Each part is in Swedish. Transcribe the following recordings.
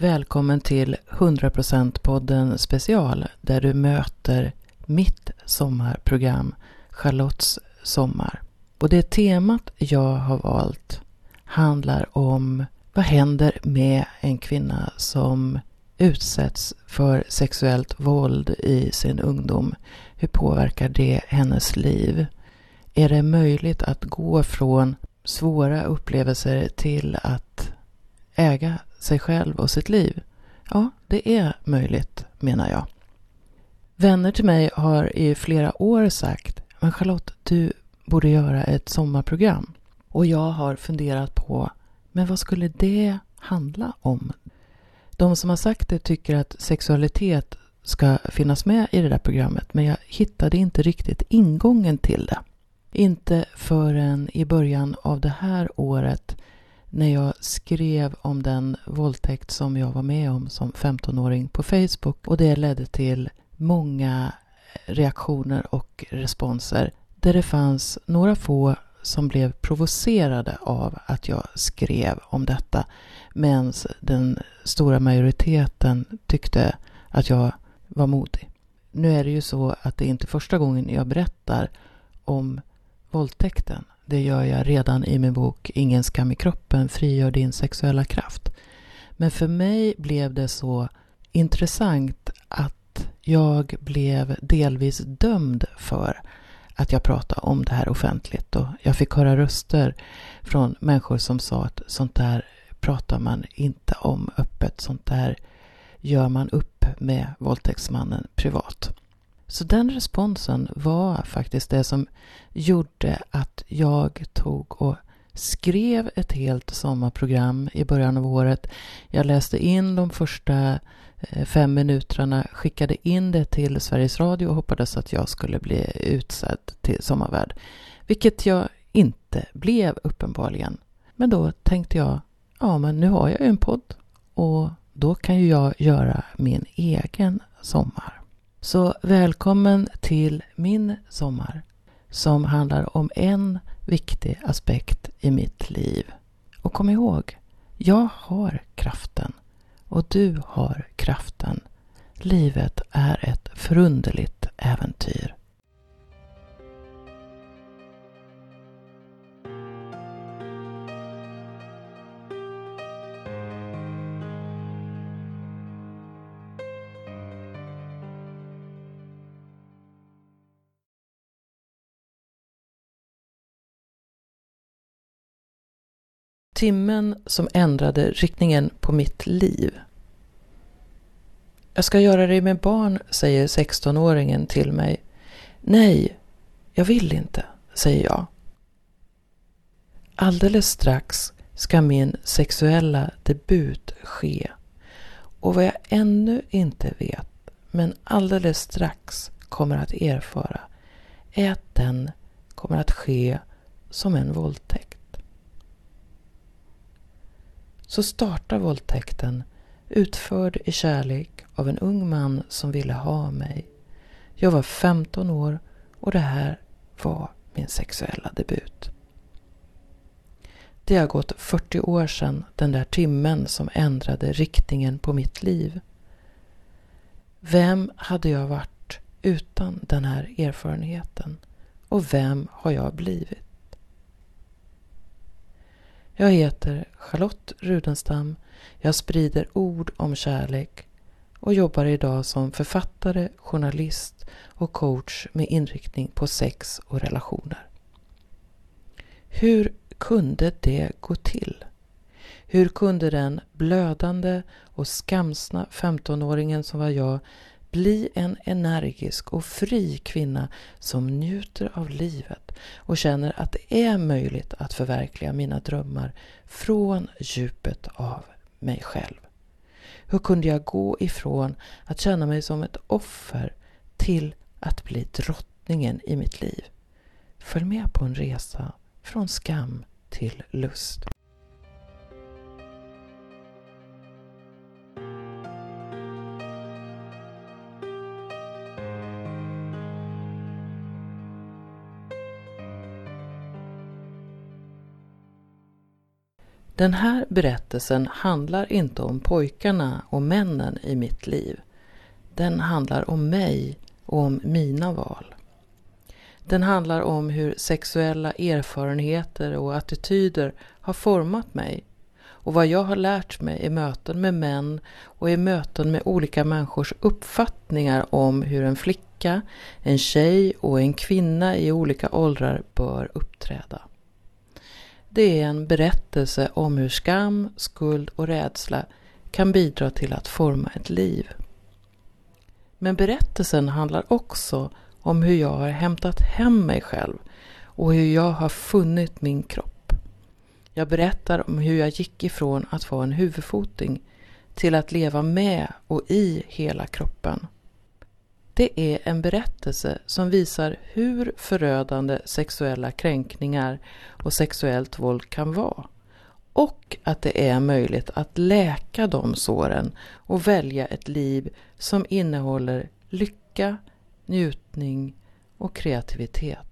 Välkommen till 100% podden special där du möter mitt sommarprogram Charlottes sommar. Och det temat jag har valt handlar om vad händer med en kvinna som utsätts för sexuellt våld i sin ungdom? Hur påverkar det hennes liv? Är det möjligt att gå från svåra upplevelser till att äga sig själv och sitt liv? Ja, det är möjligt, menar jag. Vänner till mig har i flera år sagt Men Charlotte, du borde göra ett sommarprogram. Och jag har funderat på Men vad skulle det handla om? De som har sagt det tycker att sexualitet ska finnas med i det där programmet men jag hittade inte riktigt ingången till det. Inte förrän i början av det här året när jag skrev om den våldtäkt som jag var med om som 15-åring på Facebook och det ledde till många reaktioner och responser där det fanns några få som blev provocerade av att jag skrev om detta medan den stora majoriteten tyckte att jag var modig. Nu är det ju så att det är inte första gången jag berättar om våldtäkten. Det gör jag redan i min bok Ingen skam i kroppen, frigör din sexuella kraft. Men för mig blev det så intressant att jag blev delvis dömd för att jag pratade om det här offentligt. Och jag fick höra röster från människor som sa att sånt där pratar man inte om öppet. Sånt där gör man upp med våldtäktsmannen privat. Så den responsen var faktiskt det som gjorde att jag tog och skrev ett helt sommarprogram i början av året. Jag läste in de första eh, fem minuterna, skickade in det till Sveriges Radio och hoppades att jag skulle bli utsedd till sommarvärd. Vilket jag inte blev uppenbarligen. Men då tänkte jag, ja men nu har jag ju en podd och då kan ju jag göra min egen sommar. Så välkommen till min sommar som handlar om en viktig aspekt i mitt liv. Och kom ihåg, jag har kraften och du har kraften. Livet är ett förunderligt äventyr. Timmen som ändrade riktningen på mitt liv. Jag ska göra det med barn, säger 16-åringen till mig. Nej, jag vill inte, säger jag. Alldeles strax ska min sexuella debut ske. Och vad jag ännu inte vet, men alldeles strax kommer att erfara, är att den kommer att ske som en våldtäkt så startar våldtäkten utförd i kärlek av en ung man som ville ha mig. Jag var 15 år och det här var min sexuella debut. Det har gått 40 år sedan den där timmen som ändrade riktningen på mitt liv. Vem hade jag varit utan den här erfarenheten? Och vem har jag blivit? Jag heter Charlotte Rudenstam. Jag sprider ord om kärlek och jobbar idag som författare, journalist och coach med inriktning på sex och relationer. Hur kunde det gå till? Hur kunde den blödande och skamsna 15-åringen som var jag bli en energisk och fri kvinna som njuter av livet och känner att det är möjligt att förverkliga mina drömmar från djupet av mig själv. Hur kunde jag gå ifrån att känna mig som ett offer till att bli drottningen i mitt liv? Följ med på en resa från skam till lust. Den här berättelsen handlar inte om pojkarna och männen i mitt liv. Den handlar om mig och om mina val. Den handlar om hur sexuella erfarenheter och attityder har format mig och vad jag har lärt mig i möten med män och i möten med olika människors uppfattningar om hur en flicka, en tjej och en kvinna i olika åldrar bör uppträda. Det är en berättelse om hur skam, skuld och rädsla kan bidra till att forma ett liv. Men berättelsen handlar också om hur jag har hämtat hem mig själv och hur jag har funnit min kropp. Jag berättar om hur jag gick ifrån att vara en huvudfoting till att leva med och i hela kroppen. Det är en berättelse som visar hur förödande sexuella kränkningar och sexuellt våld kan vara. Och att det är möjligt att läka de såren och välja ett liv som innehåller lycka, njutning och kreativitet.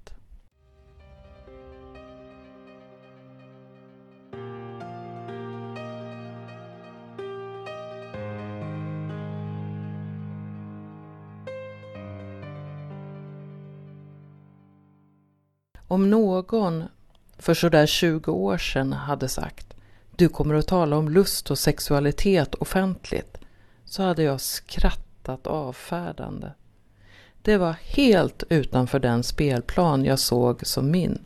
Om någon för sådär 20 år sedan hade sagt du kommer att tala om lust och sexualitet offentligt så hade jag skrattat avfärdande. Det var helt utanför den spelplan jag såg som min.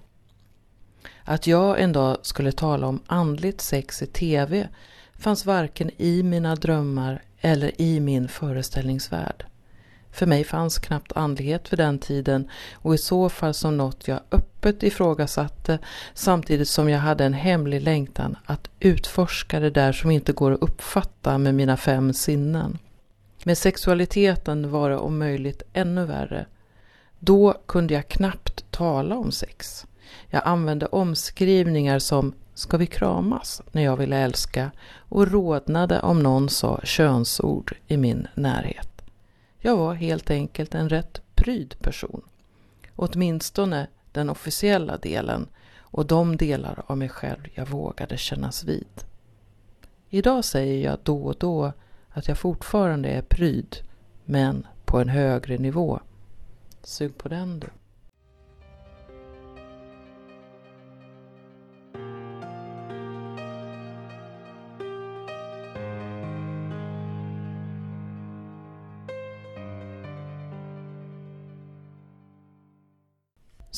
Att jag en dag skulle tala om andligt sex i TV fanns varken i mina drömmar eller i min föreställningsvärld. För mig fanns knappt andlighet för den tiden och i så fall som något jag öppet ifrågasatte samtidigt som jag hade en hemlig längtan att utforska det där som inte går att uppfatta med mina fem sinnen. Med sexualiteten var det om möjligt ännu värre. Då kunde jag knappt tala om sex. Jag använde omskrivningar som ”ska vi kramas” när jag ville älska och rodnade om någon sa könsord i min närhet. Jag var helt enkelt en rätt pryd person. Åtminstone den officiella delen och de delar av mig själv jag vågade kännas vid. Idag säger jag då och då att jag fortfarande är pryd, men på en högre nivå. Sug på den du.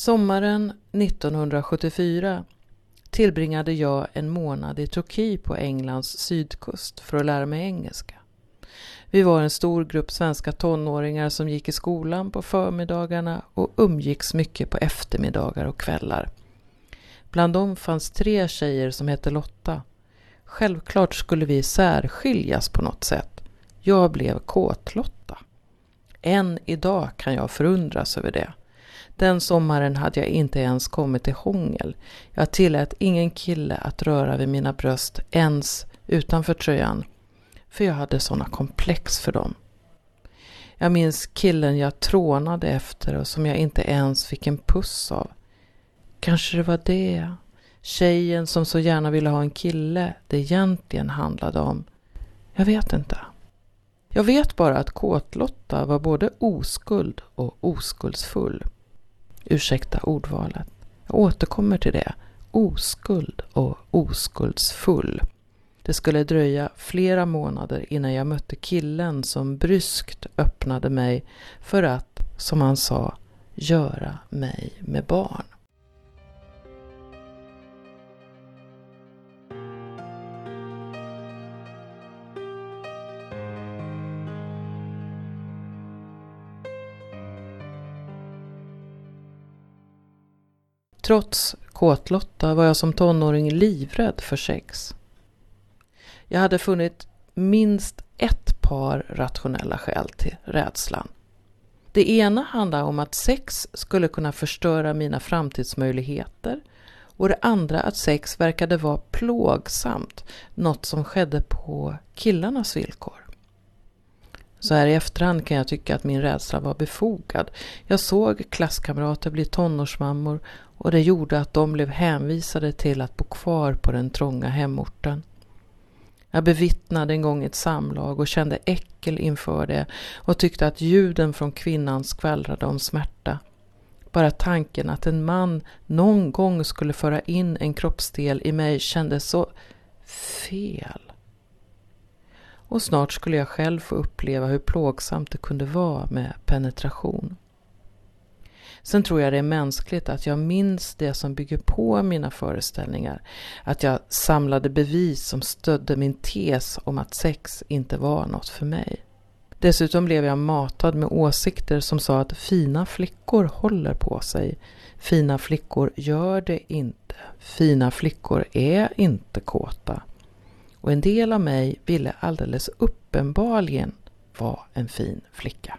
Sommaren 1974 tillbringade jag en månad i Turki på Englands sydkust för att lära mig engelska. Vi var en stor grupp svenska tonåringar som gick i skolan på förmiddagarna och umgicks mycket på eftermiddagar och kvällar. Bland dem fanns tre tjejer som hette Lotta. Självklart skulle vi särskiljas på något sätt. Jag blev kåtlotta. Än idag kan jag förundras över det. Den sommaren hade jag inte ens kommit till hångel. Jag tillät ingen kille att röra vid mina bröst ens utanför tröjan. För jag hade sådana komplex för dem. Jag minns killen jag trånade efter och som jag inte ens fick en puss av. Kanske det var det, tjejen som så gärna ville ha en kille, det egentligen handlade om. Jag vet inte. Jag vet bara att Kåtlotta var både oskuld och oskuldsfull. Ursäkta ordvalet. Jag återkommer till det. Oskuld och oskuldsfull. Det skulle dröja flera månader innan jag mötte killen som bryskt öppnade mig för att, som han sa, göra mig med barn. Trots kåtlotta var jag som tonåring livrädd för sex. Jag hade funnit minst ett par rationella skäl till rädslan. Det ena handlade om att sex skulle kunna förstöra mina framtidsmöjligheter och det andra att sex verkade vara plågsamt, något som skedde på killarnas villkor. Så här i efterhand kan jag tycka att min rädsla var befogad. Jag såg klasskamrater bli tonårsmammor och det gjorde att de blev hänvisade till att bo kvar på den trånga hemorten. Jag bevittnade en gång ett samlag och kände äckel inför det och tyckte att ljuden från kvinnan skvallrade om smärta. Bara tanken att en man någon gång skulle föra in en kroppsdel i mig kändes så fel. Och snart skulle jag själv få uppleva hur plågsamt det kunde vara med penetration. Sen tror jag det är mänskligt att jag minns det som bygger på mina föreställningar. Att jag samlade bevis som stödde min tes om att sex inte var något för mig. Dessutom blev jag matad med åsikter som sa att fina flickor håller på sig. Fina flickor gör det inte. Fina flickor är inte kåta. Och en del av mig ville alldeles uppenbarligen vara en fin flicka.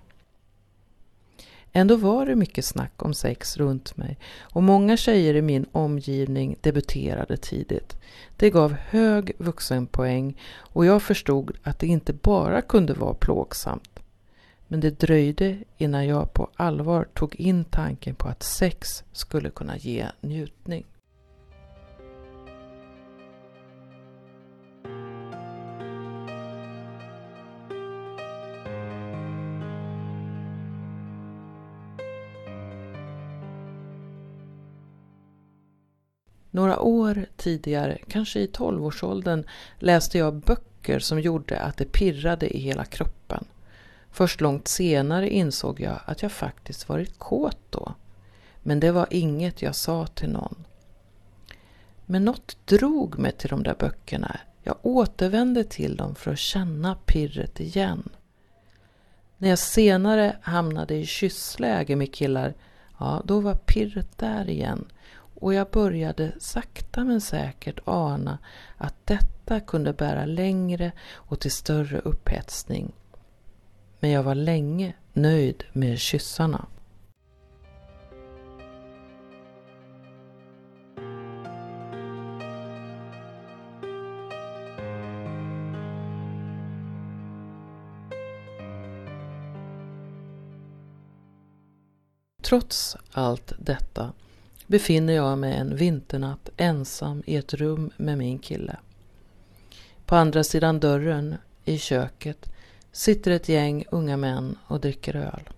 Ändå var det mycket snack om sex runt mig och många tjejer i min omgivning debuterade tidigt. Det gav hög vuxenpoäng och jag förstod att det inte bara kunde vara plågsamt. Men det dröjde innan jag på allvar tog in tanken på att sex skulle kunna ge njutning. Några år tidigare, kanske i tolvårsåldern, läste jag böcker som gjorde att det pirrade i hela kroppen. Först långt senare insåg jag att jag faktiskt varit kåt då. Men det var inget jag sa till någon. Men något drog mig till de där böckerna. Jag återvände till dem för att känna pirret igen. När jag senare hamnade i kyssläge med killar, ja då var pirret där igen och jag började sakta men säkert ana att detta kunde bära längre och till större upphetsning. Men jag var länge nöjd med kyssarna. Trots allt detta befinner jag mig en vinternatt ensam i ett rum med min kille. På andra sidan dörren, i köket, sitter ett gäng unga män och dricker öl.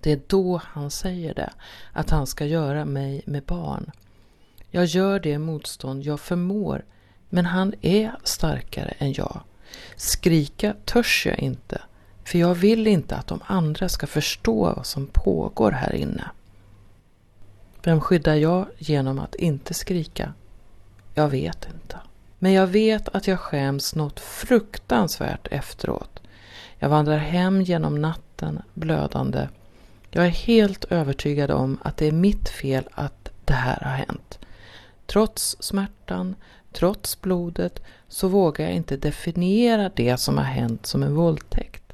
Det är då han säger det, att han ska göra mig med barn. Jag gör det motstånd jag förmår, men han är starkare än jag. Skrika törs jag inte, för jag vill inte att de andra ska förstå vad som pågår här inne. Vem skyddar jag genom att inte skrika? Jag vet inte. Men jag vet att jag skäms något fruktansvärt efteråt. Jag vandrar hem genom natten blödande. Jag är helt övertygad om att det är mitt fel att det här har hänt. Trots smärtan, trots blodet, så vågar jag inte definiera det som har hänt som en våldtäkt.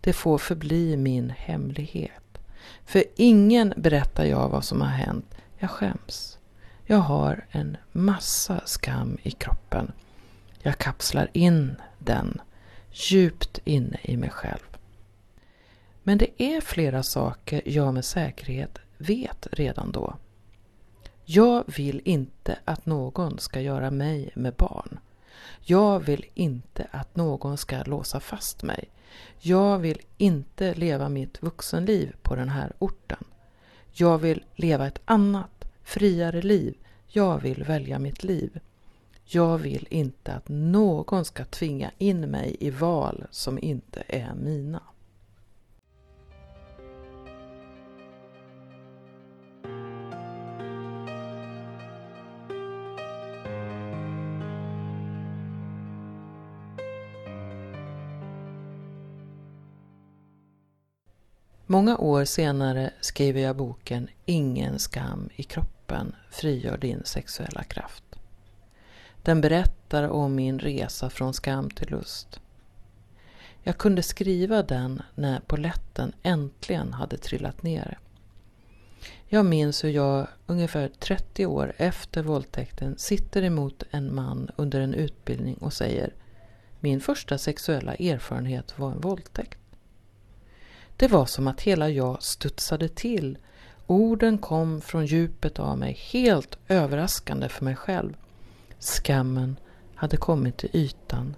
Det får förbli min hemlighet. För ingen berättar jag vad som har hänt. Jag skäms. Jag har en massa skam i kroppen. Jag kapslar in den djupt inne i mig själv. Men det är flera saker jag med säkerhet vet redan då. Jag vill inte att någon ska göra mig med barn. Jag vill inte att någon ska låsa fast mig. Jag vill inte leva mitt vuxenliv på den här orten. Jag vill leva ett annat, friare liv. Jag vill välja mitt liv. Jag vill inte att någon ska tvinga in mig i val som inte är mina. Många år senare skriver jag boken Ingen skam i kroppen frigör din sexuella kraft. Den berättar om min resa från skam till lust. Jag kunde skriva den när poletten äntligen hade trillat ner. Jag minns hur jag ungefär 30 år efter våldtäkten sitter emot en man under en utbildning och säger Min första sexuella erfarenhet var en våldtäkt. Det var som att hela jag studsade till. Orden kom från djupet av mig, helt överraskande för mig själv. Skammen hade kommit till ytan.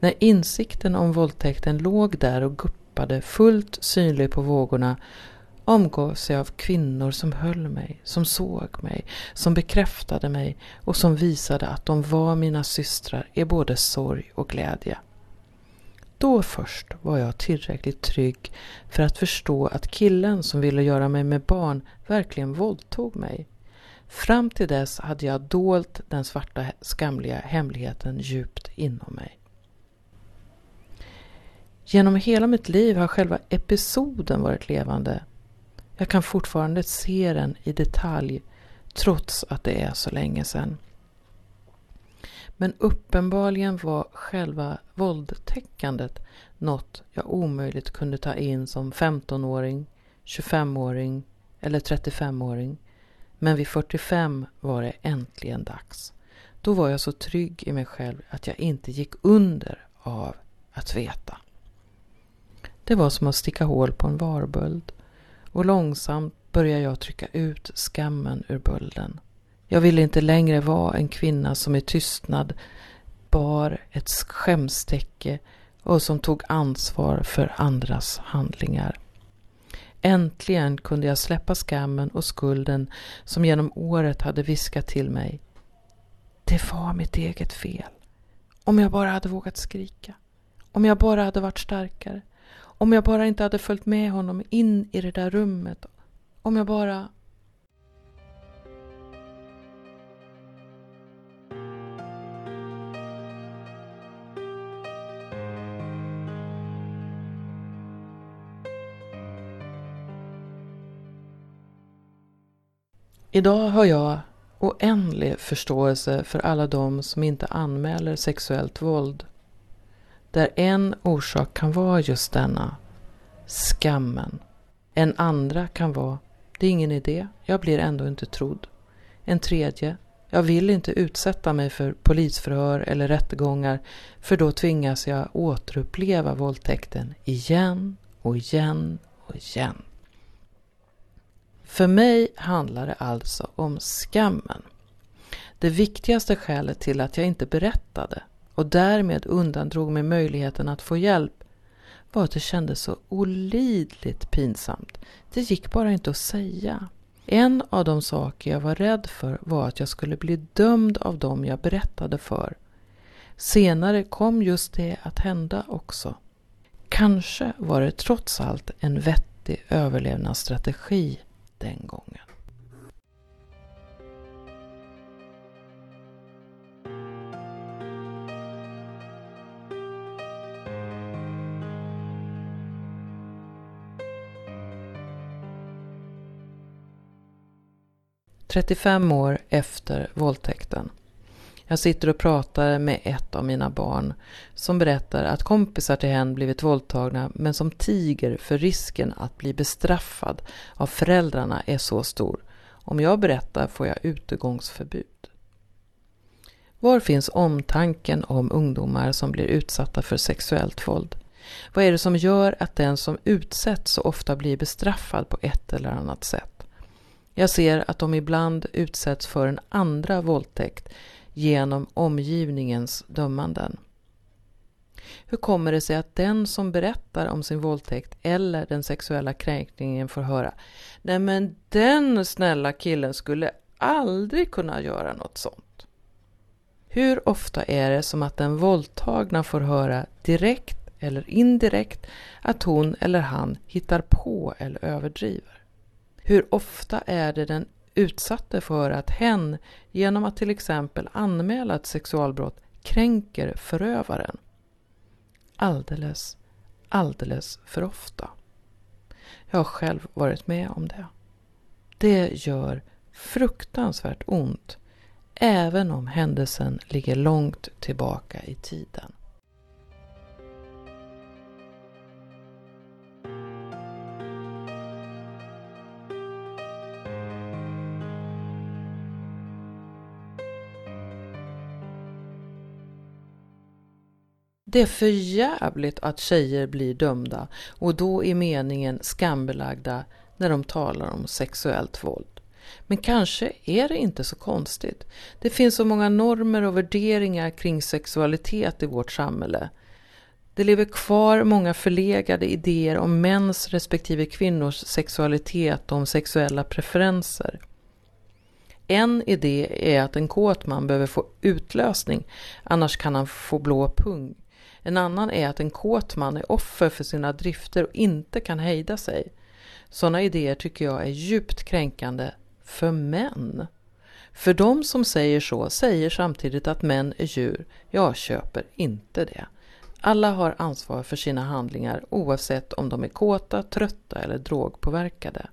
När insikten om våldtäkten låg där och guppade fullt synlig på vågorna omgavs jag av kvinnor som höll mig, som såg mig, som bekräftade mig och som visade att de var mina systrar i både sorg och glädje. Då först var jag tillräckligt trygg för att förstå att killen som ville göra mig med barn verkligen våldtog mig. Fram till dess hade jag dolt den svarta skamliga hemligheten djupt inom mig. Genom hela mitt liv har själva episoden varit levande. Jag kan fortfarande se den i detalj trots att det är så länge sedan. Men uppenbarligen var själva våldtäckandet något jag omöjligt kunde ta in som 15-åring, 25-åring eller 35-åring. Men vid 45 var det äntligen dags. Då var jag så trygg i mig själv att jag inte gick under av att veta. Det var som att sticka hål på en varböld och långsamt började jag trycka ut skammen ur bölden. Jag ville inte längre vara en kvinna som i tystnad bar ett skämstäcke och som tog ansvar för andras handlingar. Äntligen kunde jag släppa skammen och skulden som genom året hade viskat till mig. Det var mitt eget fel. Om jag bara hade vågat skrika. Om jag bara hade varit starkare. Om jag bara inte hade följt med honom in i det där rummet. Om jag bara... Idag har jag oändlig förståelse för alla de som inte anmäler sexuellt våld. Där en orsak kan vara just denna, skammen. En andra kan vara, det är ingen idé, jag blir ändå inte trodd. En tredje, jag vill inte utsätta mig för polisförhör eller rättegångar för då tvingas jag återuppleva våldtäkten igen och igen och igen. För mig handlar det alltså om skammen. Det viktigaste skälet till att jag inte berättade och därmed undandrog mig möjligheten att få hjälp var att det kändes så olidligt pinsamt. Det gick bara inte att säga. En av de saker jag var rädd för var att jag skulle bli dömd av dem jag berättade för. Senare kom just det att hända också. Kanske var det trots allt en vettig överlevnadsstrategi den gången. –35 år efter våldtäkten jag sitter och pratar med ett av mina barn som berättar att kompisar till henne blivit våldtagna men som tiger för risken att bli bestraffad av föräldrarna är så stor. Om jag berättar får jag utegångsförbud. Var finns omtanken om ungdomar som blir utsatta för sexuellt våld? Vad är det som gör att den som utsätts så ofta blir bestraffad på ett eller annat sätt? Jag ser att de ibland utsätts för en andra våldtäkt genom omgivningens dömanden. Hur kommer det sig att den som berättar om sin våldtäkt eller den sexuella kränkningen får höra Nej men den snälla killen skulle aldrig kunna göra något sånt. Hur ofta är det som att den våldtagna får höra direkt eller indirekt att hon eller han hittar på eller överdriver? Hur ofta är det den utsatte för att hen genom att till exempel anmäla ett sexualbrott kränker förövaren. Alldeles, alldeles för ofta. Jag har själv varit med om det. Det gör fruktansvärt ont även om händelsen ligger långt tillbaka i tiden. Det är för jävligt att tjejer blir dömda och då är meningen skambelagda när de talar om sexuellt våld. Men kanske är det inte så konstigt. Det finns så många normer och värderingar kring sexualitet i vårt samhälle. Det lever kvar många förlegade idéer om mäns respektive kvinnors sexualitet och om sexuella preferenser. En idé är att en kåt man behöver få utlösning, annars kan han få blå pung. En annan är att en kåt man är offer för sina drifter och inte kan hejda sig. Sådana idéer tycker jag är djupt kränkande för män. För de som säger så säger samtidigt att män är djur. Jag köper inte det. Alla har ansvar för sina handlingar oavsett om de är kåta, trötta eller drogpåverkade.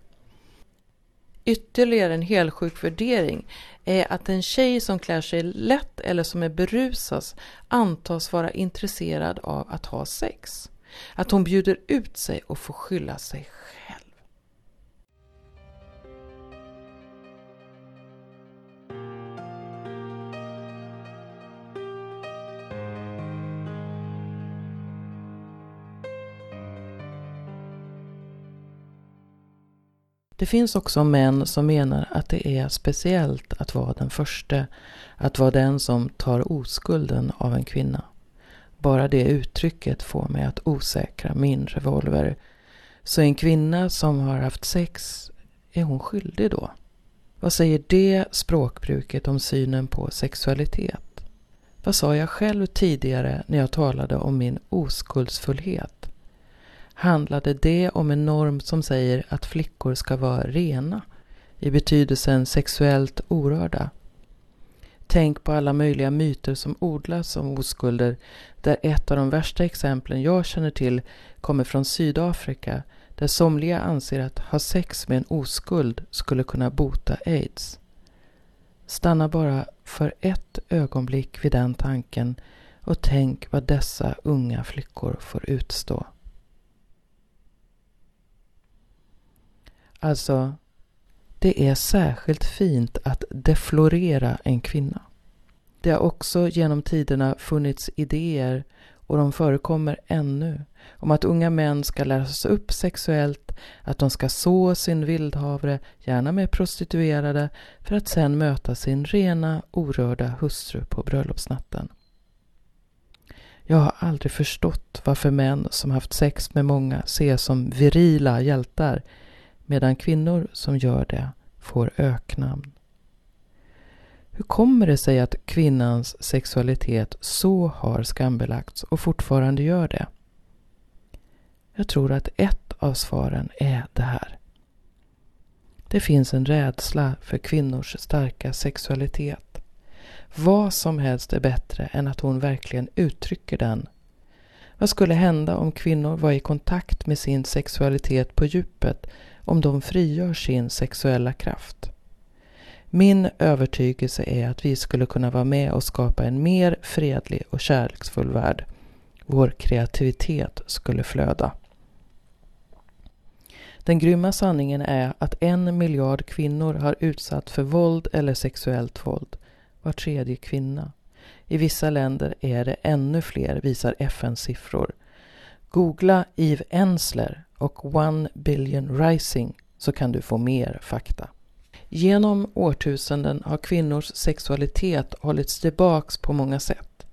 Ytterligare en helsjuk värdering är att en tjej som klär sig lätt eller som är berusad antas vara intresserad av att ha sex. Att hon bjuder ut sig och får skylla sig själv. Det finns också män som menar att det är speciellt att vara den första, att vara den som tar oskulden av en kvinna. Bara det uttrycket får mig att osäkra min revolver. Så en kvinna som har haft sex, är hon skyldig då? Vad säger det språkbruket om synen på sexualitet? Vad sa jag själv tidigare när jag talade om min oskuldsfullhet? Handlade det om en norm som säger att flickor ska vara rena i betydelsen sexuellt orörda. Tänk på alla möjliga myter som odlas om oskulder där ett av de värsta exemplen jag känner till kommer från Sydafrika där somliga anser att ha sex med en oskuld skulle kunna bota aids. Stanna bara för ett ögonblick vid den tanken och tänk vad dessa unga flickor får utstå. Alltså, det är särskilt fint att deflorera en kvinna. Det har också genom tiderna funnits idéer, och de förekommer ännu, om att unga män ska läras upp sexuellt, att de ska så sin vildhavre, gärna med prostituerade, för att sen möta sin rena, orörda hustru på bröllopsnatten. Jag har aldrig förstått varför män som haft sex med många ses som virila hjältar medan kvinnor som gör det får öknamn. Hur kommer det sig att kvinnans sexualitet så har skambelagts och fortfarande gör det? Jag tror att ett av svaren är det här. Det finns en rädsla för kvinnors starka sexualitet. Vad som helst är bättre än att hon verkligen uttrycker den. Vad skulle hända om kvinnor var i kontakt med sin sexualitet på djupet om de frigör sin sexuella kraft. Min övertygelse är att vi skulle kunna vara med och skapa en mer fredlig och kärleksfull värld. Vår kreativitet skulle flöda. Den grymma sanningen är att en miljard kvinnor har utsatt för våld eller sexuellt våld. Var tredje kvinna. I vissa länder är det ännu fler, visar FNs siffror. Googla Eve Ensler och One Billion Rising så kan du få mer fakta. Genom årtusenden har kvinnors sexualitet hållits tillbaks på många sätt.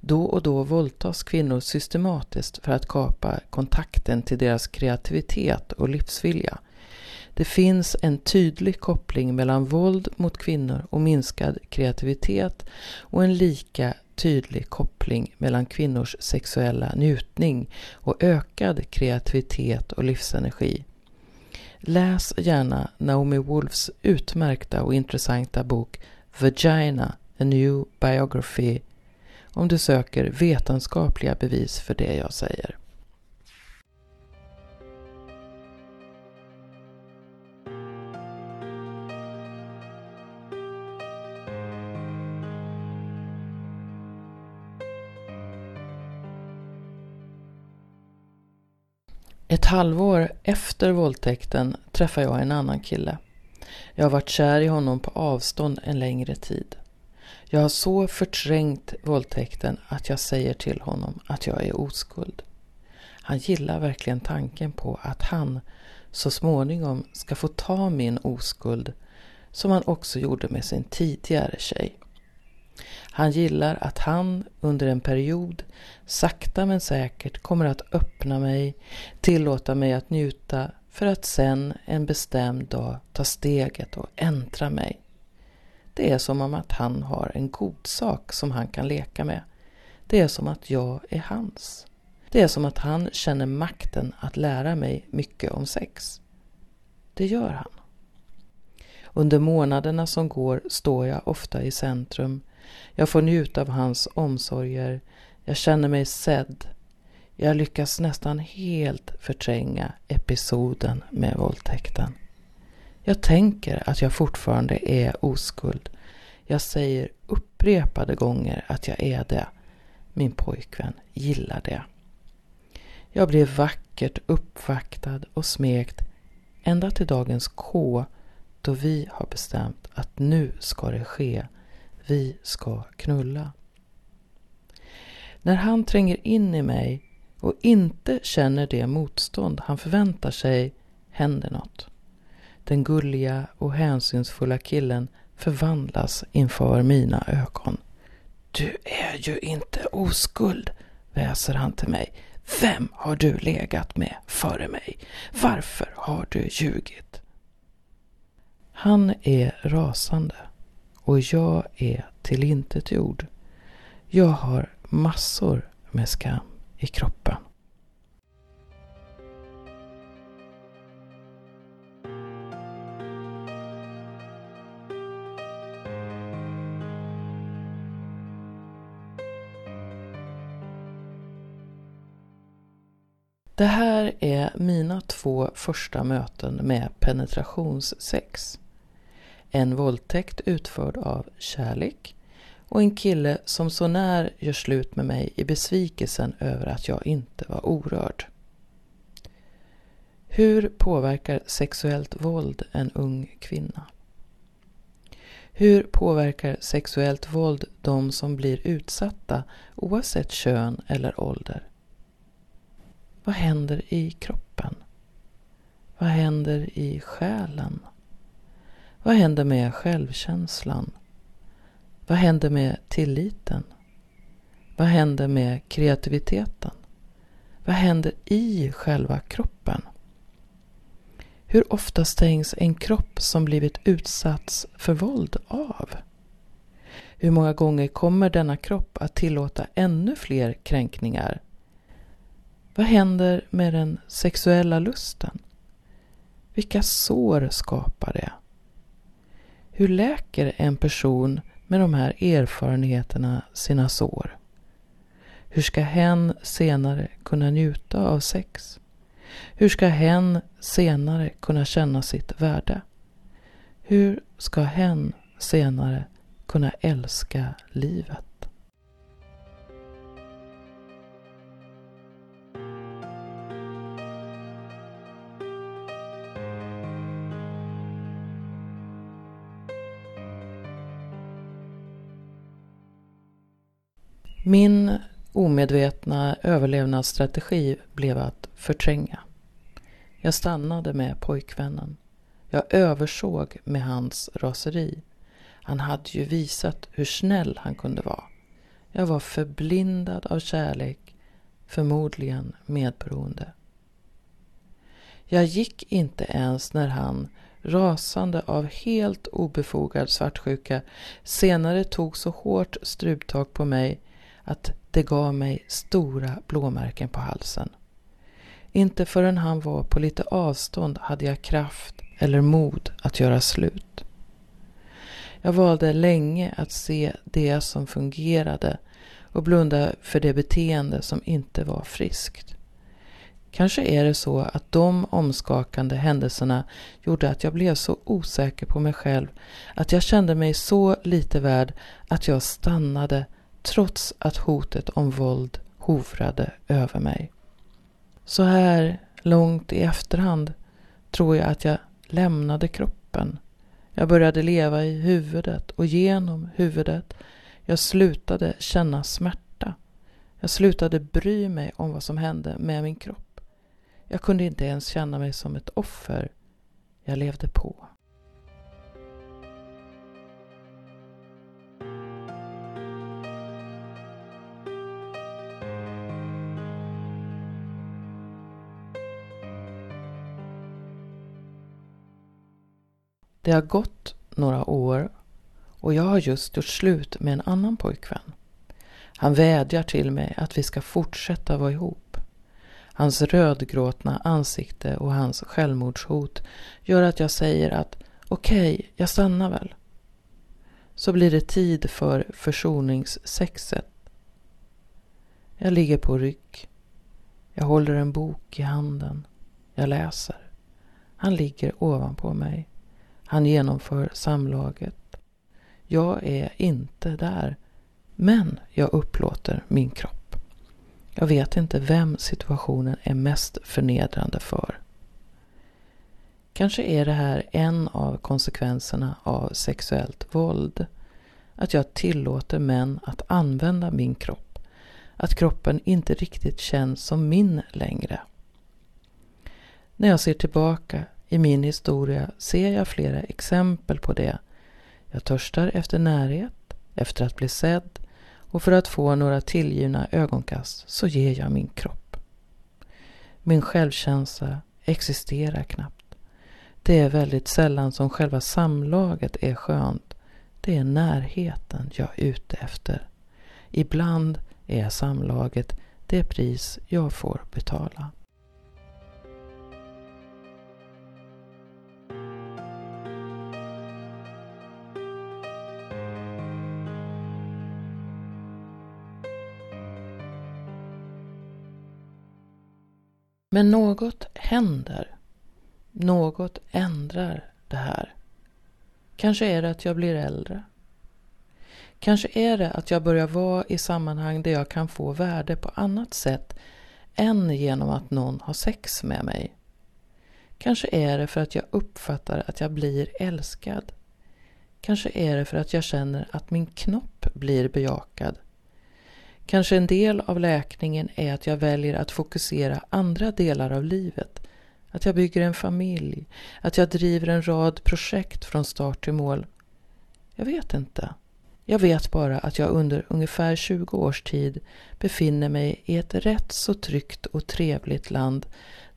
Då och då våldtas kvinnor systematiskt för att kapa kontakten till deras kreativitet och livsvilja. Det finns en tydlig koppling mellan våld mot kvinnor och minskad kreativitet och en lika tydlig koppling mellan kvinnors sexuella njutning och ökad kreativitet och livsenergi. Läs gärna Naomi Wolfs utmärkta och intressanta bok Vagina, A New Biography om du söker vetenskapliga bevis för det jag säger. Halvår efter våldtäkten träffade jag en annan kille. Jag har varit kär i honom på avstånd en längre tid. Jag har så förträngt våldtäkten att jag säger till honom att jag är oskuld. Han gillar verkligen tanken på att han så småningom ska få ta min oskuld som han också gjorde med sin tidigare tjej. Han gillar att han under en period sakta men säkert kommer att öppna mig, tillåta mig att njuta för att sen en bestämd dag ta steget och äntra mig. Det är som om att han har en god sak som han kan leka med. Det är som att jag är hans. Det är som att han känner makten att lära mig mycket om sex. Det gör han. Under månaderna som går står jag ofta i centrum. Jag får njuta av hans omsorger. Jag känner mig sedd. Jag lyckas nästan helt förtränga episoden med våldtäkten. Jag tänker att jag fortfarande är oskuld. Jag säger upprepade gånger att jag är det. Min pojkvän gillar det. Jag blev vackert uppvaktad och smekt ända till dagens K då vi har bestämt att nu ska det ske. Vi ska knulla. När han tränger in i mig och inte känner det motstånd han förväntar sig händer något. Den gulliga och hänsynsfulla killen förvandlas inför mina ögon. Du är ju inte oskuld, väser han till mig. Vem har du legat med före mig? Varför har du ljugit? Han är rasande och jag är tillintetgjord. Jag har massor med skam i kroppen. Det här är mina två första möten med penetrationssex. En våldtäkt utförd av kärlek och en kille som så när gör slut med mig i besvikelsen över att jag inte var orörd. Hur påverkar sexuellt våld en ung kvinna? Hur påverkar sexuellt våld de som blir utsatta oavsett kön eller ålder? Vad händer i kroppen? Vad händer i själen? Vad händer med självkänslan? Vad händer med tilliten? Vad händer med kreativiteten? Vad händer i själva kroppen? Hur ofta stängs en kropp som blivit utsatt för våld av? Hur många gånger kommer denna kropp att tillåta ännu fler kränkningar vad händer med den sexuella lusten? Vilka sår skapar det? Hur läker en person med de här erfarenheterna sina sår? Hur ska hen senare kunna njuta av sex? Hur ska hen senare kunna känna sitt värde? Hur ska hen senare kunna älska livet? Min omedvetna överlevnadsstrategi blev att förtränga. Jag stannade med pojkvännen. Jag översåg med hans raseri. Han hade ju visat hur snäll han kunde vara. Jag var förblindad av kärlek, förmodligen medberoende. Jag gick inte ens när han, rasande av helt obefogad svartsjuka, senare tog så hårt struptag på mig att det gav mig stora blåmärken på halsen. Inte förrän han var på lite avstånd hade jag kraft eller mod att göra slut. Jag valde länge att se det som fungerade och blunda för det beteende som inte var friskt. Kanske är det så att de omskakande händelserna gjorde att jag blev så osäker på mig själv att jag kände mig så lite värd att jag stannade trots att hotet om våld hovrade över mig. Så här långt i efterhand tror jag att jag lämnade kroppen. Jag började leva i huvudet och genom huvudet Jag slutade känna smärta. Jag slutade bry mig om vad som hände med min kropp. Jag kunde inte ens känna mig som ett offer. Jag levde på. Det har gått några år och jag har just gjort slut med en annan pojkvän. Han vädjar till mig att vi ska fortsätta vara ihop. Hans rödgråtna ansikte och hans självmordshot gör att jag säger att okej, okay, jag stannar väl. Så blir det tid för försoningssexet. Jag ligger på rygg. Jag håller en bok i handen. Jag läser. Han ligger ovanpå mig. Han genomför samlaget. Jag är inte där. Men jag upplåter min kropp. Jag vet inte vem situationen är mest förnedrande för. Kanske är det här en av konsekvenserna av sexuellt våld. Att jag tillåter män att använda min kropp. Att kroppen inte riktigt känns som min längre. När jag ser tillbaka i min historia ser jag flera exempel på det. Jag törstar efter närhet, efter att bli sedd och för att få några tillgivna ögonkast så ger jag min kropp. Min självkänsla existerar knappt. Det är väldigt sällan som själva samlaget är skönt. Det är närheten jag är ute efter. Ibland är samlaget det pris jag får betala. Men något händer. Något ändrar det här. Kanske är det att jag blir äldre. Kanske är det att jag börjar vara i sammanhang där jag kan få värde på annat sätt än genom att någon har sex med mig. Kanske är det för att jag uppfattar att jag blir älskad. Kanske är det för att jag känner att min knopp blir bejakad. Kanske en del av läkningen är att jag väljer att fokusera andra delar av livet. Att jag bygger en familj, att jag driver en rad projekt från start till mål. Jag vet inte. Jag vet bara att jag under ungefär 20 års tid befinner mig i ett rätt så tryggt och trevligt land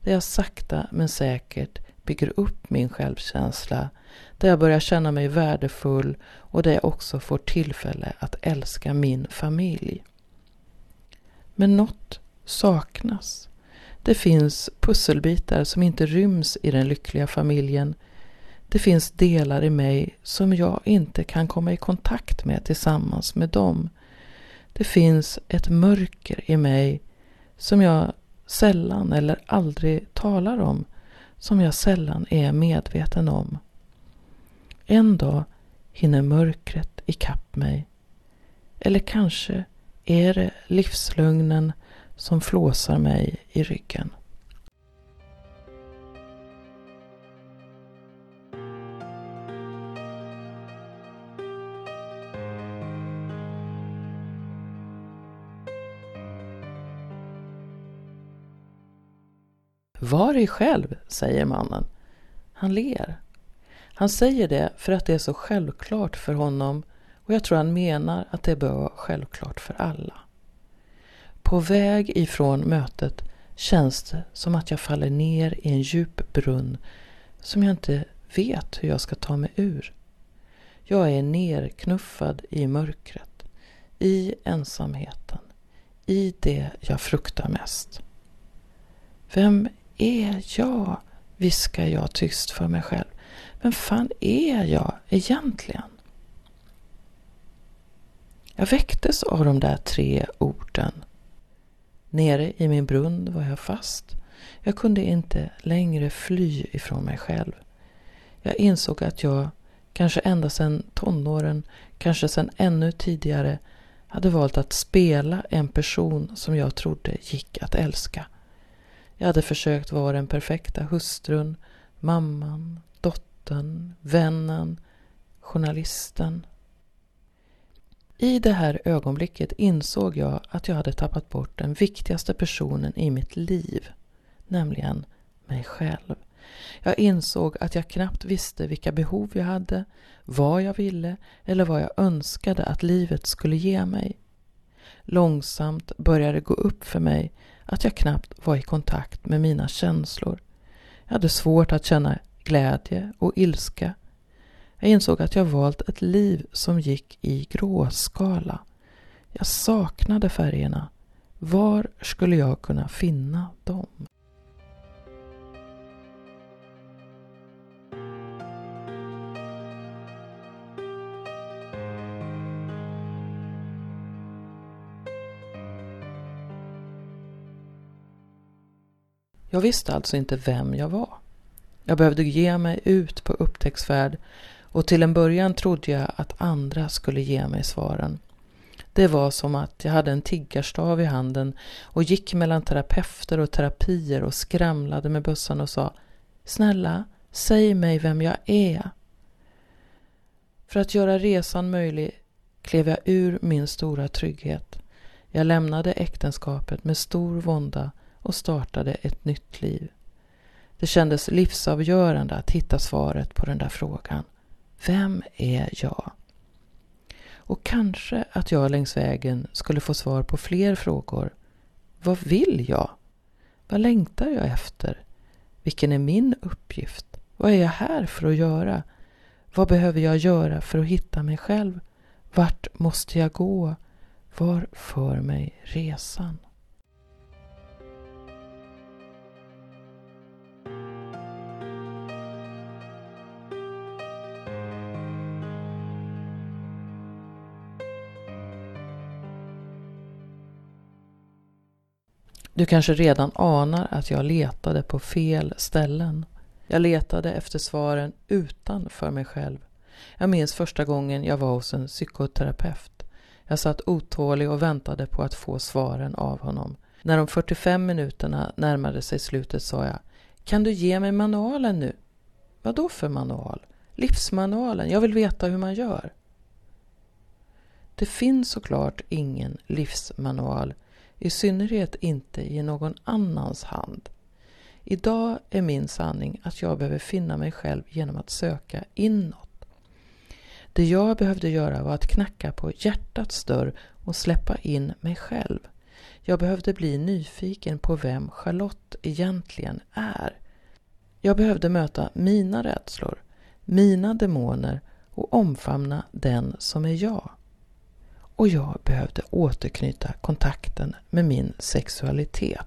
där jag sakta men säkert bygger upp min självkänsla, där jag börjar känna mig värdefull och där jag också får tillfälle att älska min familj. Men något saknas. Det finns pusselbitar som inte ryms i den lyckliga familjen. Det finns delar i mig som jag inte kan komma i kontakt med tillsammans med dem. Det finns ett mörker i mig som jag sällan eller aldrig talar om, som jag sällan är medveten om. En dag hinner mörkret ikapp mig. Eller kanske är det livslögnen som flåsar mig i ryggen. Var dig själv, säger mannen. Han ler. Han säger det för att det är så självklart för honom och jag tror han menar att det bör vara självklart för alla. På väg ifrån mötet känns det som att jag faller ner i en djup brunn som jag inte vet hur jag ska ta mig ur. Jag är nerknuffad i mörkret, i ensamheten, i det jag fruktar mest. Vem är jag? viskar jag tyst för mig själv. Vem fan är jag egentligen? Jag väcktes av de där tre orden. Nere i min brunn var jag fast. Jag kunde inte längre fly ifrån mig själv. Jag insåg att jag, kanske ända sedan tonåren, kanske sedan ännu tidigare, hade valt att spela en person som jag trodde gick att älska. Jag hade försökt vara den perfekta hustrun, mamman, dottern, vännen, journalisten, i det här ögonblicket insåg jag att jag hade tappat bort den viktigaste personen i mitt liv, nämligen mig själv. Jag insåg att jag knappt visste vilka behov jag hade, vad jag ville eller vad jag önskade att livet skulle ge mig. Långsamt började det gå upp för mig att jag knappt var i kontakt med mina känslor. Jag hade svårt att känna glädje och ilska. Jag insåg att jag valt ett liv som gick i gråskala. Jag saknade färgerna. Var skulle jag kunna finna dem? Jag visste alltså inte vem jag var. Jag behövde ge mig ut på upptäcktsfärd och till en början trodde jag att andra skulle ge mig svaren. Det var som att jag hade en tiggarstav i handen och gick mellan terapeuter och terapier och skramlade med bössan och sa Snälla, säg mig vem jag är. För att göra resan möjlig klev jag ur min stora trygghet. Jag lämnade äktenskapet med stor vånda och startade ett nytt liv. Det kändes livsavgörande att hitta svaret på den där frågan. Vem är jag? Och kanske att jag längs vägen skulle få svar på fler frågor. Vad vill jag? Vad längtar jag efter? Vilken är min uppgift? Vad är jag här för att göra? Vad behöver jag göra för att hitta mig själv? Vart måste jag gå? Var för mig resan? Du kanske redan anar att jag letade på fel ställen. Jag letade efter svaren utanför mig själv. Jag minns första gången jag var hos en psykoterapeut. Jag satt otålig och väntade på att få svaren av honom. När de 45 minuterna närmade sig slutet sa jag Kan du ge mig manualen nu? Vad då för manual? Livsmanualen, jag vill veta hur man gör. Det finns såklart ingen livsmanual i synnerhet inte i någon annans hand. Idag är min sanning att jag behöver finna mig själv genom att söka inåt. Det jag behövde göra var att knacka på hjärtats dörr och släppa in mig själv. Jag behövde bli nyfiken på vem Charlotte egentligen är. Jag behövde möta mina rädslor, mina demoner och omfamna den som är jag och jag behövde återknyta kontakten med min sexualitet.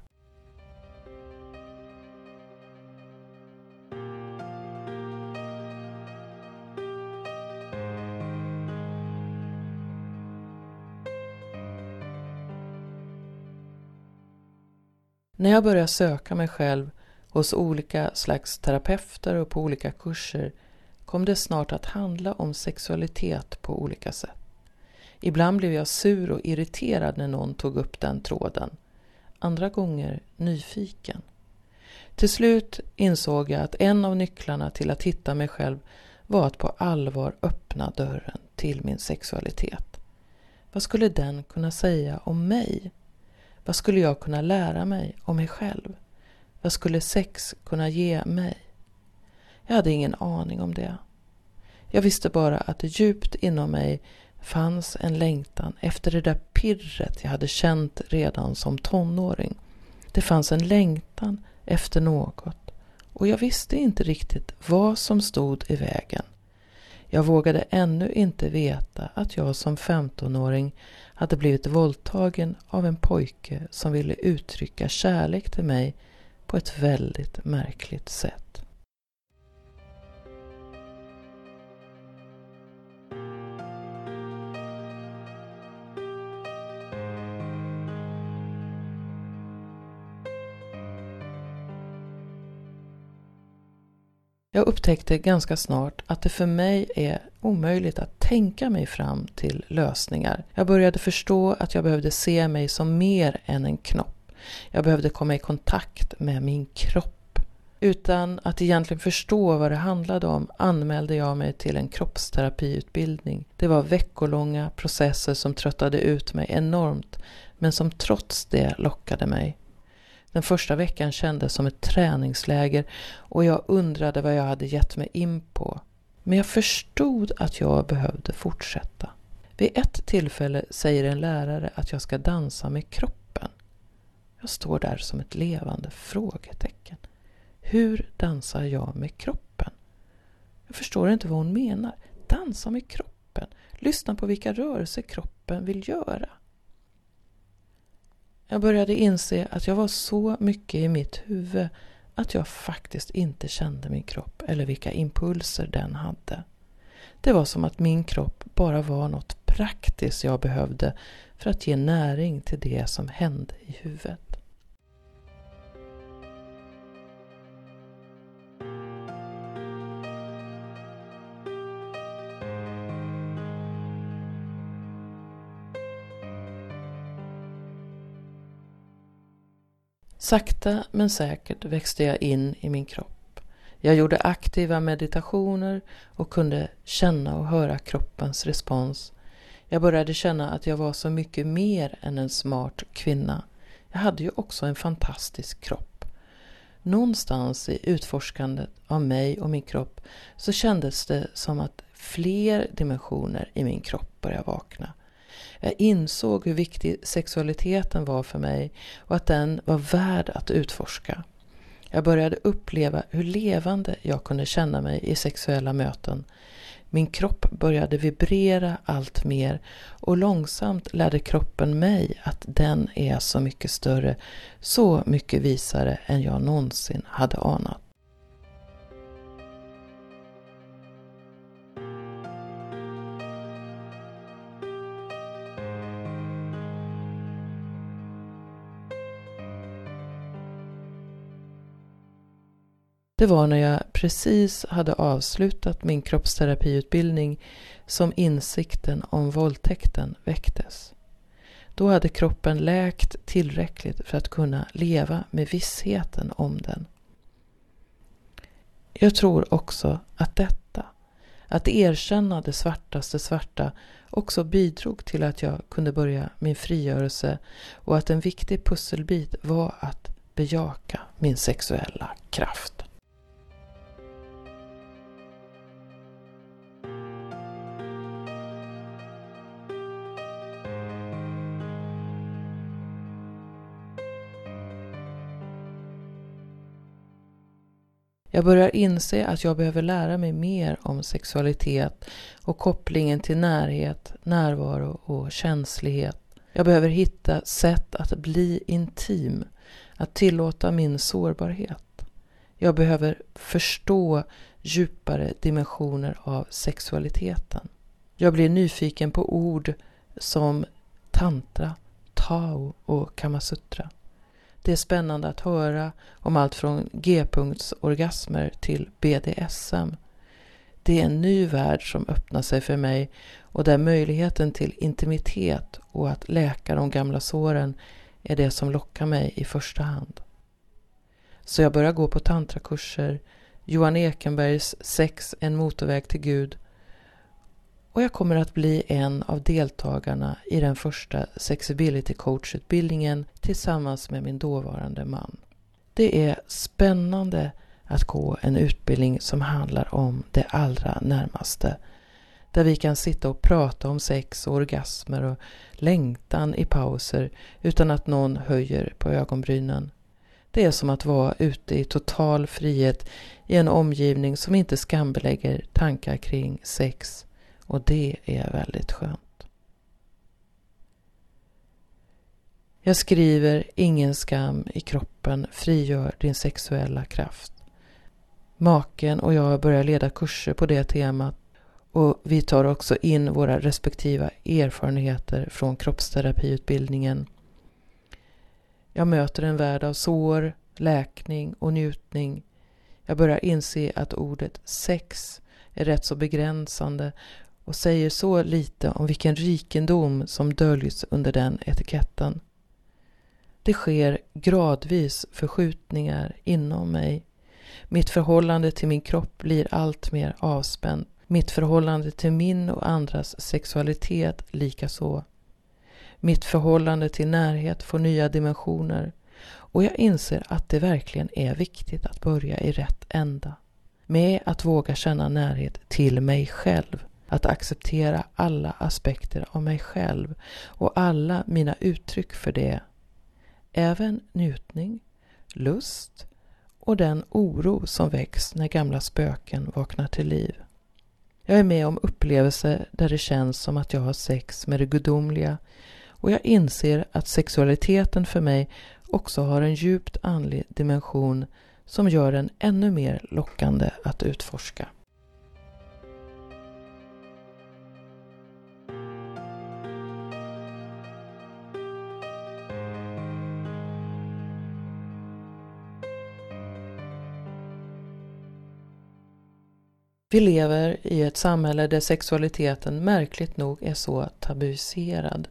När jag började söka mig själv hos olika slags terapeuter och på olika kurser kom det snart att handla om sexualitet på olika sätt. Ibland blev jag sur och irriterad när någon tog upp den tråden. Andra gånger nyfiken. Till slut insåg jag att en av nycklarna till att hitta mig själv var att på allvar öppna dörren till min sexualitet. Vad skulle den kunna säga om mig? Vad skulle jag kunna lära mig om mig själv? Vad skulle sex kunna ge mig? Jag hade ingen aning om det. Jag visste bara att det djupt inom mig fanns en längtan efter det där pirret jag hade känt redan som tonåring. Det fanns en längtan efter något och jag visste inte riktigt vad som stod i vägen. Jag vågade ännu inte veta att jag som 15-åring hade blivit våldtagen av en pojke som ville uttrycka kärlek till mig på ett väldigt märkligt sätt. Jag upptäckte ganska snart att det för mig är omöjligt att tänka mig fram till lösningar. Jag började förstå att jag behövde se mig som mer än en knopp. Jag behövde komma i kontakt med min kropp. Utan att egentligen förstå vad det handlade om anmälde jag mig till en kroppsterapiutbildning. Det var veckolånga processer som tröttade ut mig enormt men som trots det lockade mig. Den första veckan kändes som ett träningsläger och jag undrade vad jag hade gett mig in på. Men jag förstod att jag behövde fortsätta. Vid ett tillfälle säger en lärare att jag ska dansa med kroppen. Jag står där som ett levande frågetecken. Hur dansar jag med kroppen? Jag förstår inte vad hon menar. Dansa med kroppen. Lyssna på vilka rörelser kroppen vill göra. Jag började inse att jag var så mycket i mitt huvud att jag faktiskt inte kände min kropp eller vilka impulser den hade. Det var som att min kropp bara var något praktiskt jag behövde för att ge näring till det som hände i huvudet. Sakta men säkert växte jag in i min kropp. Jag gjorde aktiva meditationer och kunde känna och höra kroppens respons. Jag började känna att jag var så mycket mer än en smart kvinna. Jag hade ju också en fantastisk kropp. Någonstans i utforskandet av mig och min kropp så kändes det som att fler dimensioner i min kropp började vakna. Jag insåg hur viktig sexualiteten var för mig och att den var värd att utforska. Jag började uppleva hur levande jag kunde känna mig i sexuella möten. Min kropp började vibrera allt mer och långsamt lärde kroppen mig att den är så mycket större, så mycket visare än jag någonsin hade anat. Det var när jag precis hade avslutat min kroppsterapiutbildning som insikten om våldtäkten väcktes. Då hade kroppen läkt tillräckligt för att kunna leva med vissheten om den. Jag tror också att detta, att erkänna det svartaste svarta, också bidrog till att jag kunde börja min frigörelse och att en viktig pusselbit var att bejaka min sexuella kraft. Jag börjar inse att jag behöver lära mig mer om sexualitet och kopplingen till närhet, närvaro och känslighet. Jag behöver hitta sätt att bli intim, att tillåta min sårbarhet. Jag behöver förstå djupare dimensioner av sexualiteten. Jag blir nyfiken på ord som tantra, tao och kamasutra. Det är spännande att höra om allt från G-punktsorgasmer till BDSM. Det är en ny värld som öppnar sig för mig och där möjligheten till intimitet och att läka de gamla såren är det som lockar mig i första hand. Så jag börjar gå på tantrakurser, Johan Ekenbergs Sex, en motorväg till Gud och jag kommer att bli en av deltagarna i den första Sexability coachutbildningen tillsammans med min dåvarande man. Det är spännande att gå en utbildning som handlar om det allra närmaste. Där vi kan sitta och prata om sex och orgasmer och längtan i pauser utan att någon höjer på ögonbrynen. Det är som att vara ute i total frihet i en omgivning som inte skambelägger tankar kring sex och det är väldigt skönt. Jag skriver Ingen skam i kroppen frigör din sexuella kraft. Maken och jag börjar leda kurser på det temat och vi tar också in våra respektiva erfarenheter från kroppsterapiutbildningen. Jag möter en värld av sår, läkning och njutning. Jag börjar inse att ordet sex är rätt så begränsande och säger så lite om vilken rikedom som döljs under den etiketten. Det sker gradvis förskjutningar inom mig. Mitt förhållande till min kropp blir allt mer avspänd. Mitt förhållande till min och andras sexualitet likaså. Mitt förhållande till närhet får nya dimensioner och jag inser att det verkligen är viktigt att börja i rätt ända. Med att våga känna närhet till mig själv. Att acceptera alla aspekter av mig själv och alla mina uttryck för det. Även njutning, lust och den oro som väcks när gamla spöken vaknar till liv. Jag är med om upplevelser där det känns som att jag har sex med det gudomliga och jag inser att sexualiteten för mig också har en djupt andlig dimension som gör den ännu mer lockande att utforska. Vi lever i ett samhälle där sexualiteten märkligt nog är så tabuiserad.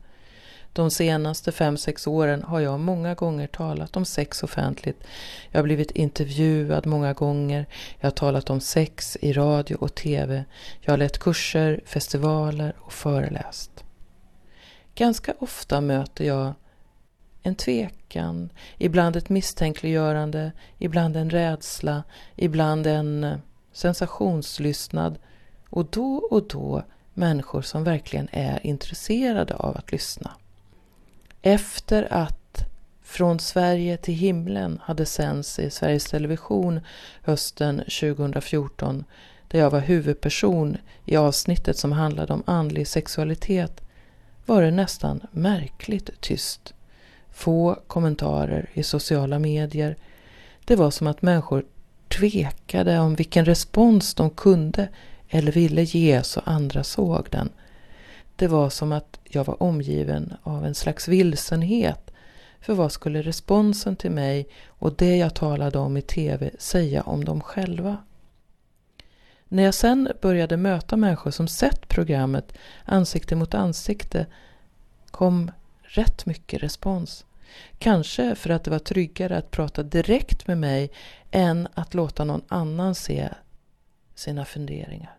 De senaste fem sex åren har jag många gånger talat om sex offentligt. Jag har blivit intervjuad många gånger. Jag har talat om sex i radio och tv. Jag har lett kurser, festivaler och föreläst. Ganska ofta möter jag en tvekan, ibland ett misstänkliggörande, ibland en rädsla, ibland en sensationslyssnad sensationslystnad och då och då människor som verkligen är intresserade av att lyssna. Efter att Från Sverige till himlen hade sänds i Sveriges Television hösten 2014 där jag var huvudperson i avsnittet som handlade om andlig sexualitet var det nästan märkligt tyst. Få kommentarer i sociala medier. Det var som att människor tvekade om vilken respons de kunde eller ville ge så andra såg den. Det var som att jag var omgiven av en slags vilsenhet. För vad skulle responsen till mig och det jag talade om i TV säga om dem själva? När jag sen började möta människor som sett programmet ansikte mot ansikte kom rätt mycket respons. Kanske för att det var tryggare att prata direkt med mig än att låta någon annan se sina funderingar.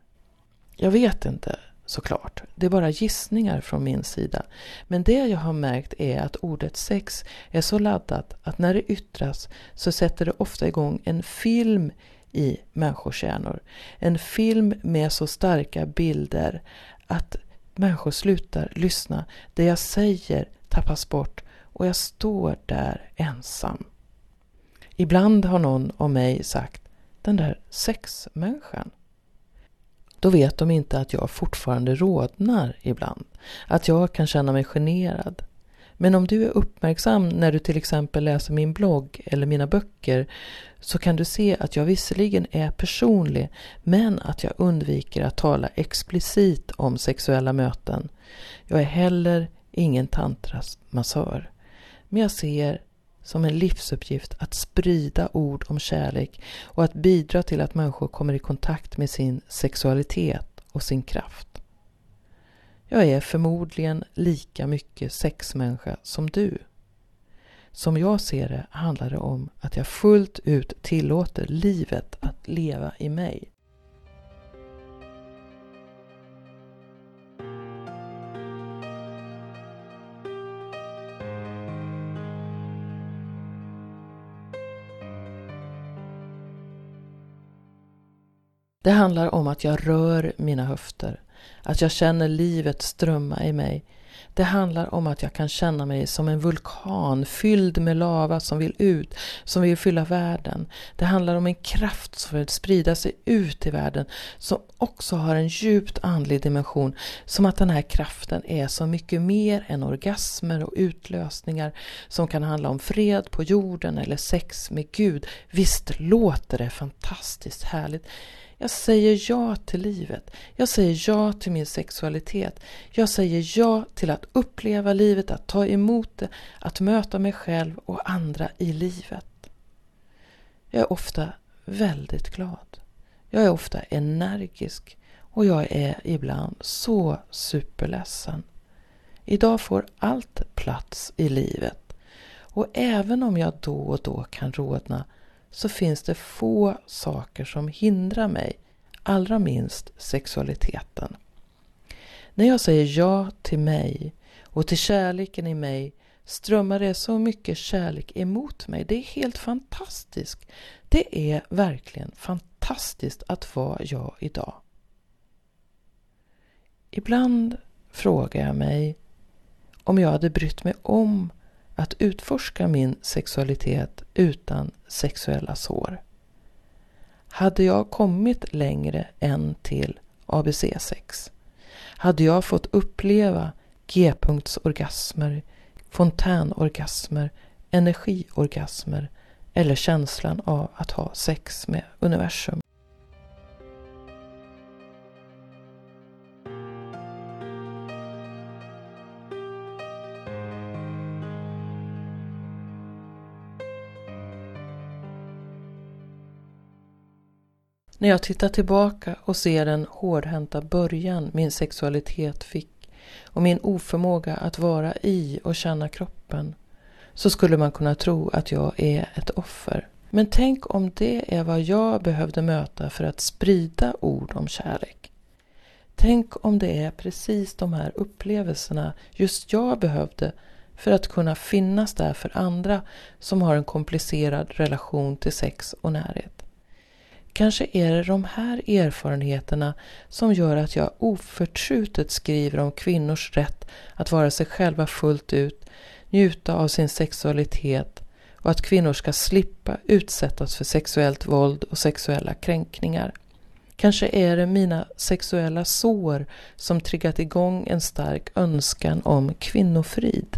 Jag vet inte såklart. Det är bara gissningar från min sida. Men det jag har märkt är att ordet sex är så laddat att när det yttras så sätter det ofta igång en film i människors hjärnor. En film med så starka bilder att människor slutar lyssna. Det jag säger tappas bort och jag står där ensam. Ibland har någon om mig sagt den där sexmänniskan. Då vet de inte att jag fortfarande rodnar ibland. Att jag kan känna mig generad. Men om du är uppmärksam när du till exempel läser min blogg eller mina böcker så kan du se att jag visserligen är personlig men att jag undviker att tala explicit om sexuella möten. Jag är heller ingen tantrasmassör. Men jag ser som en livsuppgift att sprida ord om kärlek och att bidra till att människor kommer i kontakt med sin sexualitet och sin kraft. Jag är förmodligen lika mycket sexmänniska som du. Som jag ser det handlar det om att jag fullt ut tillåter livet att leva i mig. Det handlar om att jag rör mina höfter, att jag känner livet strömma i mig. Det handlar om att jag kan känna mig som en vulkan fylld med lava som vill ut, som vill fylla världen. Det handlar om en kraft som vill sprida sig ut i världen, som också har en djupt andlig dimension. Som att den här kraften är så mycket mer än orgasmer och utlösningar som kan handla om fred på jorden eller sex med Gud. Visst låter det fantastiskt härligt. Jag säger ja till livet. Jag säger ja till min sexualitet. Jag säger ja till att uppleva livet, att ta emot det, att möta mig själv och andra i livet. Jag är ofta väldigt glad. Jag är ofta energisk och jag är ibland så superledsen. Idag får allt plats i livet och även om jag då och då kan rodna så finns det få saker som hindrar mig, allra minst sexualiteten. När jag säger ja till mig och till kärleken i mig strömmar det så mycket kärlek emot mig. Det är helt fantastiskt. Det är verkligen fantastiskt att vara jag idag. Ibland frågar jag mig om jag hade brytt mig om att utforska min sexualitet utan sexuella sår. Hade jag kommit längre än till ABC6? Hade jag fått uppleva G-punktsorgasmer, fontänorgasmer, energiorgasmer eller känslan av att ha sex med universum? När jag tittar tillbaka och ser den hårdhänta början min sexualitet fick och min oförmåga att vara i och känna kroppen så skulle man kunna tro att jag är ett offer. Men tänk om det är vad jag behövde möta för att sprida ord om kärlek. Tänk om det är precis de här upplevelserna just jag behövde för att kunna finnas där för andra som har en komplicerad relation till sex och närhet. Kanske är det de här erfarenheterna som gör att jag oförtrutet skriver om kvinnors rätt att vara sig själva fullt ut, njuta av sin sexualitet och att kvinnor ska slippa utsättas för sexuellt våld och sexuella kränkningar. Kanske är det mina sexuella sår som triggat igång en stark önskan om kvinnofrid.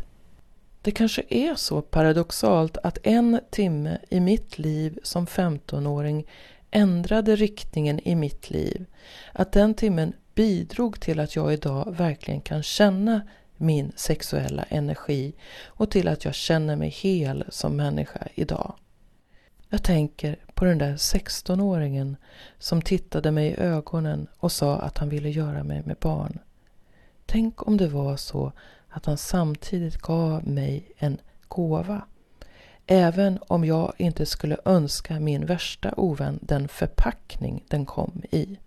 Det kanske är så paradoxalt att en timme i mitt liv som 15-åring ändrade riktningen i mitt liv. Att den timmen bidrog till att jag idag verkligen kan känna min sexuella energi och till att jag känner mig hel som människa idag. Jag tänker på den där 16-åringen som tittade mig i ögonen och sa att han ville göra mig med barn. Tänk om det var så att han samtidigt gav mig en gåva Även om jag inte skulle önska min värsta ovän den förpackning den kom i.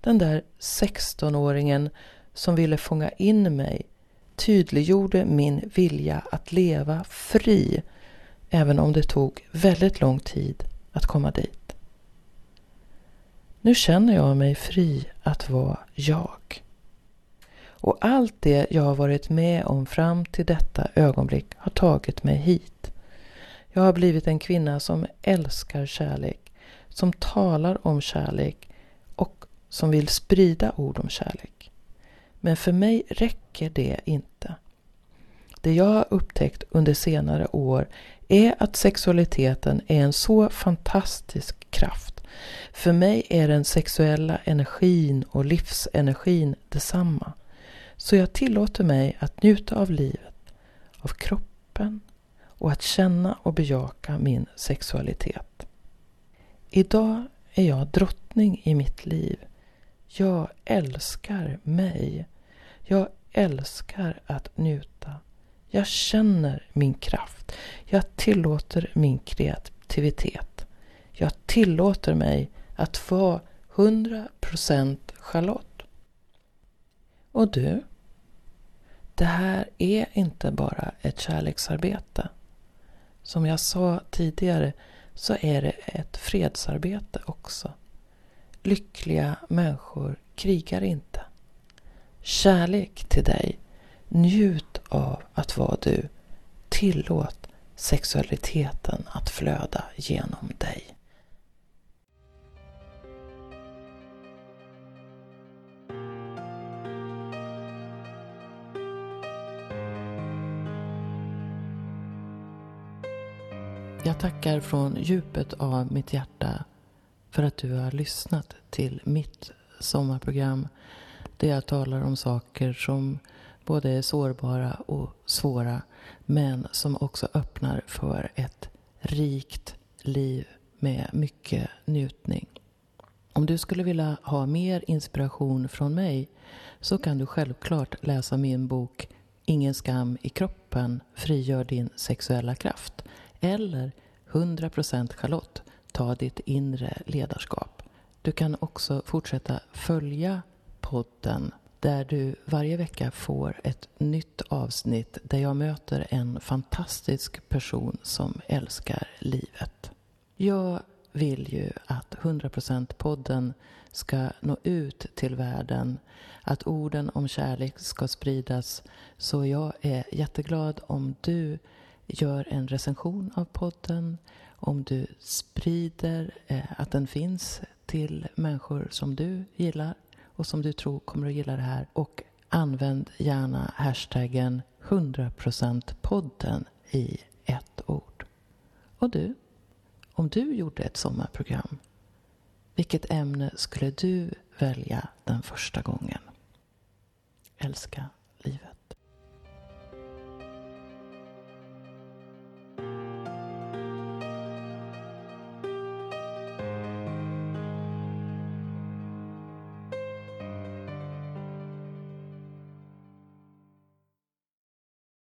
Den där 16-åringen som ville fånga in mig tydliggjorde min vilja att leva fri även om det tog väldigt lång tid att komma dit. Nu känner jag mig fri att vara jag. Och allt det jag har varit med om fram till detta ögonblick har tagit mig hit. Jag har blivit en kvinna som älskar kärlek, som talar om kärlek och som vill sprida ord om kärlek. Men för mig räcker det inte. Det jag har upptäckt under senare år är att sexualiteten är en så fantastisk kraft. För mig är den sexuella energin och livsenergin detsamma. Så jag tillåter mig att njuta av livet, av kroppen, och att känna och bejaka min sexualitet. Idag är jag drottning i mitt liv. Jag älskar mig. Jag älskar att njuta. Jag känner min kraft. Jag tillåter min kreativitet. Jag tillåter mig att vara 100% Charlotte. Och du? Det här är inte bara ett kärleksarbete. Som jag sa tidigare så är det ett fredsarbete också. Lyckliga människor krigar inte. Kärlek till dig. Njut av att vara du. Tillåt sexualiteten att flöda genom dig. Jag tackar från djupet av mitt hjärta för att du har lyssnat till mitt sommarprogram där jag talar om saker som både är sårbara och svåra men som också öppnar för ett rikt liv med mycket njutning. Om du skulle vilja ha mer inspiration från mig så kan du självklart läsa min bok Ingen skam i kroppen frigör din sexuella kraft eller 100% Charlotte. Ta ditt inre ledarskap. Du kan också fortsätta följa podden där du varje vecka får ett nytt avsnitt där jag möter en fantastisk person som älskar livet. Jag vill ju att 100% podden ska nå ut till världen, att orden om kärlek ska spridas. Så jag är jätteglad om du gör en recension av podden, om du sprider eh, att den finns till människor som du gillar och som du tror kommer att gilla det här. Och använd gärna hashtaggen 100% podden i ett ord. Och du, om du gjorde ett sommarprogram, vilket ämne skulle du välja den första gången? Älska